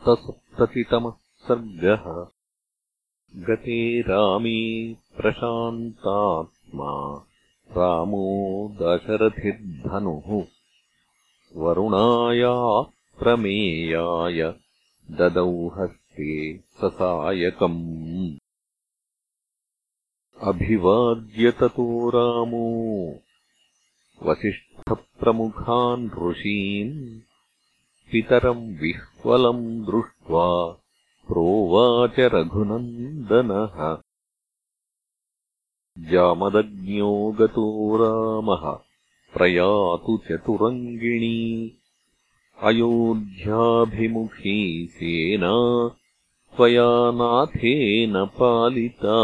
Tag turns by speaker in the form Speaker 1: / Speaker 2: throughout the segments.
Speaker 1: सप्तसप्ततितमः सर्गः। गते रामे प्रशान्तात्मा रामो दशरथिर्धनुः। वरुणायाप्रमेयाय ददौ हस्ते ससायकम्। अभिवाद्य ततो रामो। वसिष्ठप्रमुखान् ऋषीन् पितरम् विह्वलम् दृष्ट्वा प्रोवाच रघुनन्दनः। जामदग्न्यो गतो रामः प्रयातु चतुरङ्गिणी। अयोध्याभिमुखी सेना त्वया नाथेन पालिता।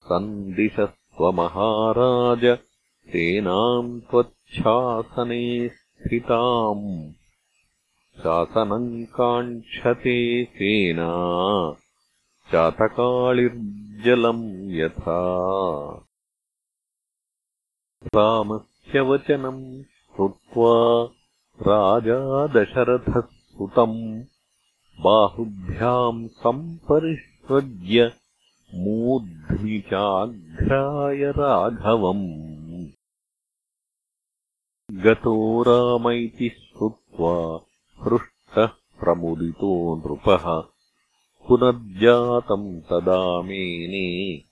Speaker 1: सन्दिशस्त्वमहाराज सेनाम् त्वच्छासने शासनम् काङ्क्षते सेना। चातकाळिर्जलम् यथा। रामस्य वचनम् श्रुत्वा राजा दशरथः सुतम् बाहुभ्याम् सम्परिष्वज्य मूर्ध्नि चाघ्राय राघवम् गतो राम इति श्रुत्वा हृष्टः प्रमुदितो नृपः। पुनर्जातम् तदा मेने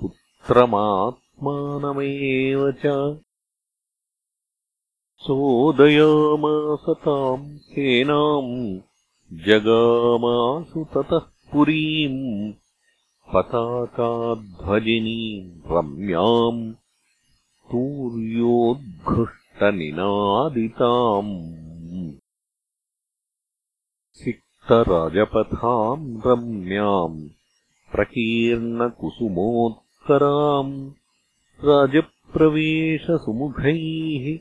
Speaker 1: पुत्रमात्मानमेव च। सोदयामासताम् सेनाम् जगामासु ततः पुरीम् पताकाध्वजिनीम् रम्याम् तूर्योद्घृष्टनिनादिताम् सिक्तराजपथाम् रम्याम्। प्रकीर्णकुसुमोत्कराम् राजप्रवेशसुमुखैः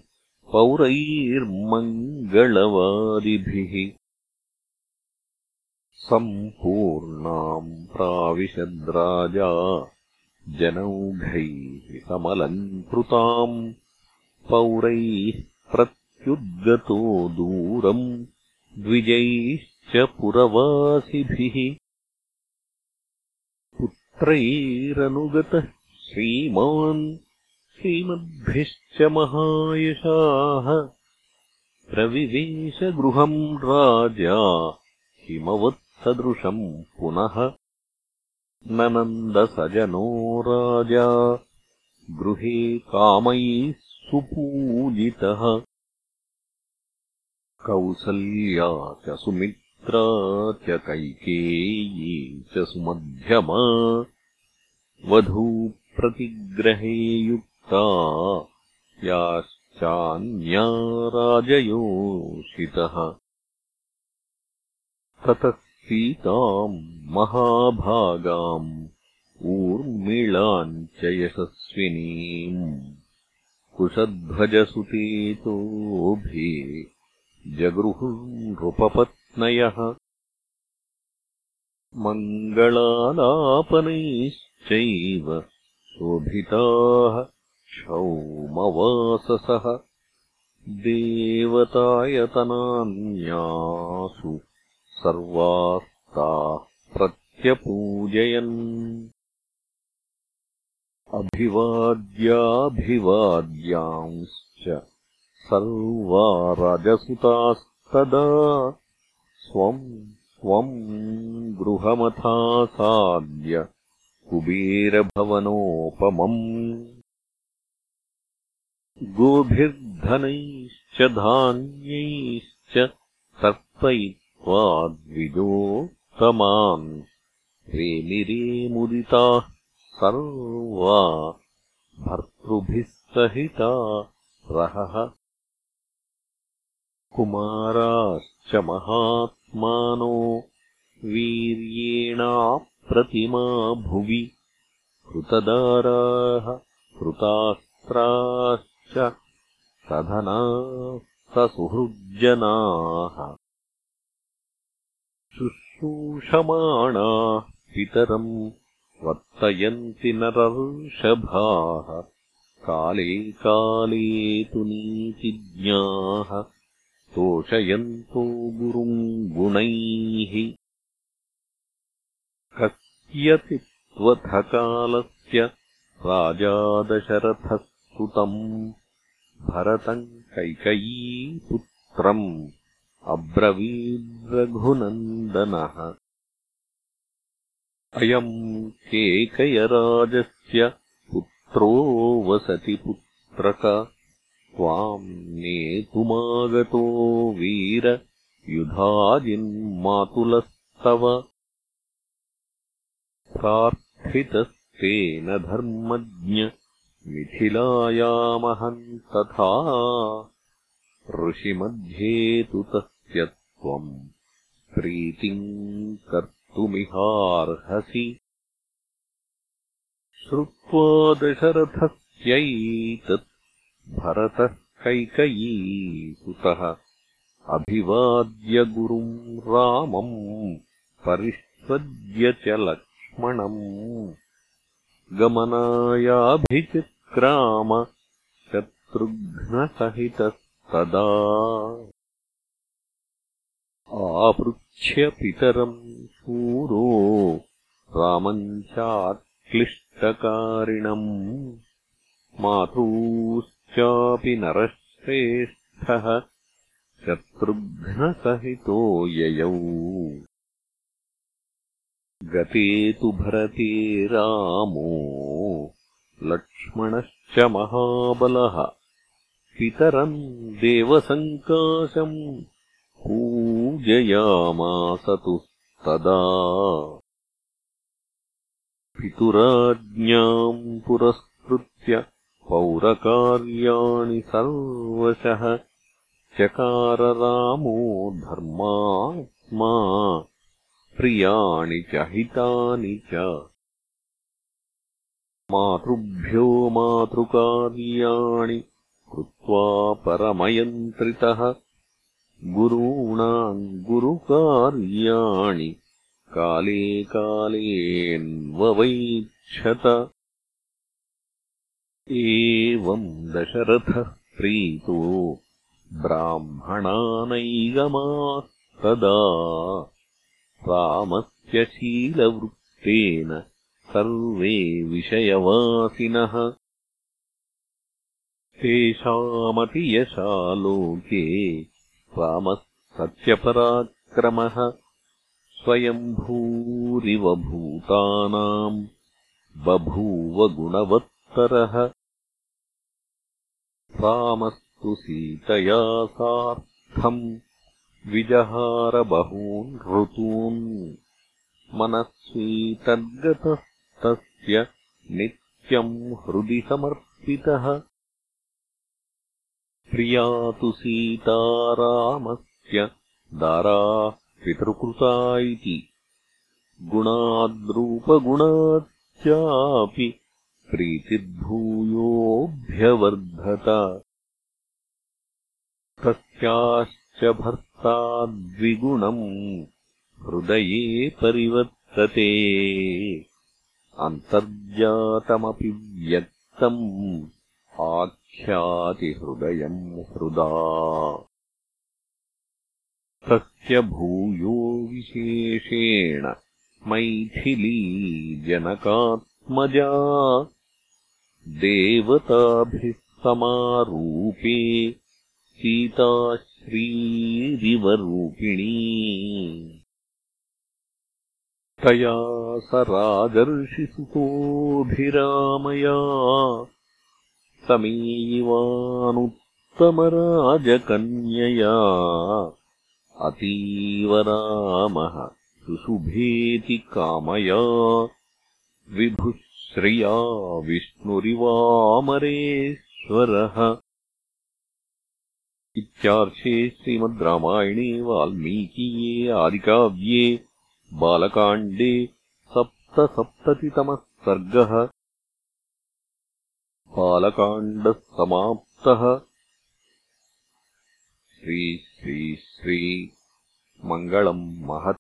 Speaker 1: पौरैर्मङ्गलवादिभिः। सम्पूर्णाम् प्राविशद्राजा। जनौघैः समलङ्कृताम् पौरैः प्रत्युद्गतो दूरम् द्विजैश्च पुरवासिभिः। पुत्रैरनुगतः श्रीमान् श्रीमद्भिश्च महायशाः। प्रविवेशगृहम् राजा हिमवत्सदृशम् पुनः। ननन्दसजनो राजा गृहे कामैः सुपूजितः कौसल्या च सुमित्रा च कैकेयी च सुमध्यमा। वधूप्रतिग्रहे युक्ता याश्चान्या राजयोषितः। ततः सीताम् महाभागाम् ऊर्मिळाम् च यशस्विनीम् कुशध्वजसुतेतोभे जगृहुनृपपत्नयः मङ्गलालापनैश्चैव शोभिताः क्षौमवाससः देवतायतनान्यासु सर्वास्ताः प्रत्यपूजयन् अभिवाद्याभिवाद्यांश्च सर्वा रजसुतास्तदा स्वम् स्वम् गृहमथासाद्य कुबेरभवनोपमम् गोभिर्धनैश्च धान्यैश्च तर्पयित्वा द्विजोत्तमान् रेमिरेमुदिताः सर्वा भर्तृभिः सहिता रहः। कुमाराश्च महात्मानो वीर्येणाप्रतिमा भुवि। हृतदाराः हृतास्त्राश्च ससुहृज्जनाः। शुश्रूषमाणाः पितरम् वर्तयन्ति नरर्षभाः काले काले तु नीतिज्ञाः तोषयन्तो गुरुम् गुणैः। कस्य कालस्य राजा दशरथः सुतम् भरतम् कैकयीपुत्रम् अब्रवीद्रघुनन्दनः अयम् केकयराजस्य पुत्रो वसति पुत्रक। त्वाम् नेतुमागतो वीर युधाजिन्मातुलस्तव प्रार्थितस्तेन धर्मज्ञ मिथिलायामहम् तथा। ऋषिमध्ये तु तस्य त्वम् प्रीतिम् कर्तुमिहार्हसि श्रुत्वा दशरथस्यैतत् भरतः कैकयीसुतः। अभिवाद्य गुरुम् रामम् परिष्वज्य च लक्ष्मणम्। गमनायाभिचिक्राम शत्रुघ्नसहितस्तदा आपृच्छ्य पितरम् शूरो रामम् चाक्लिष्टकारिणम् मातॄश्चापि नरश्रेष्ठः शत्रुघ्नसहितो ययौ। गते तु भरते रामो लक्ष्मणश्च महाबलः। पितरम् देवसङ्काशम् पूजयामास तु तदा पितुराज्ञाम् पुरस्कृत्य पौरकार्याणि सर्वशः। चकाररामो धर्मात्मा प्रियाणि च हितानि च। मातृभ्यो मातृकार्याणि कृत्वा परमयन्त्रितः गुरूणाम् गुरुकार्याणि। काले कालेऽन्ववैक्षत एवम् दशरथः प्रीतो ब्राह्मणानैगमास्तदा रामस्य शीलवृत्तेन सर्वे विषयवासिनः। तेषामतियशालोके रामः सत्यपराक्रमः स्वयम्भूरिव भूतानाम् बभूव गुणवत्तरः। रामस्तु सीतया सार्थम् विजहारबहून् ऋतून्। मनःस्वीतर्गतस्तस्य नित्यम् हृदि समर्पितः प्रिया तु सीता रामस्य दाराः पितृकृता इति। गुणाद्रूपगुणाच्चापि प्रीतिर्भूयोऽभ्यवर्धत। तस्याश्च भर्ता द्विगुणम् हृदये परिवर्तते। अन्तर्जातमपि व्यक्तम् आख्यातिहृदयम् हृदा। तस्य भूयो विशेषेण मैथिली जनकात्मजा देवताभिः समारूपे सीता श्रीरिवरूपिणी तया स राजर्षिसुतोऽभिरामया समेवानुत्तमराजकन्यया। अतीव रामः सुशुभेति कामया। विभुः श्रिया विष्णुरिवामरेश्वरः। इत्यार्षे श्रीमद् रामायणे वाल्मीकीये आदिकाव्ये बालकाण्डे सप्तसप्ततितमः सर्गः बालकाण्डः समाप्तः श्री श्री श्री मङ्गलम् महत्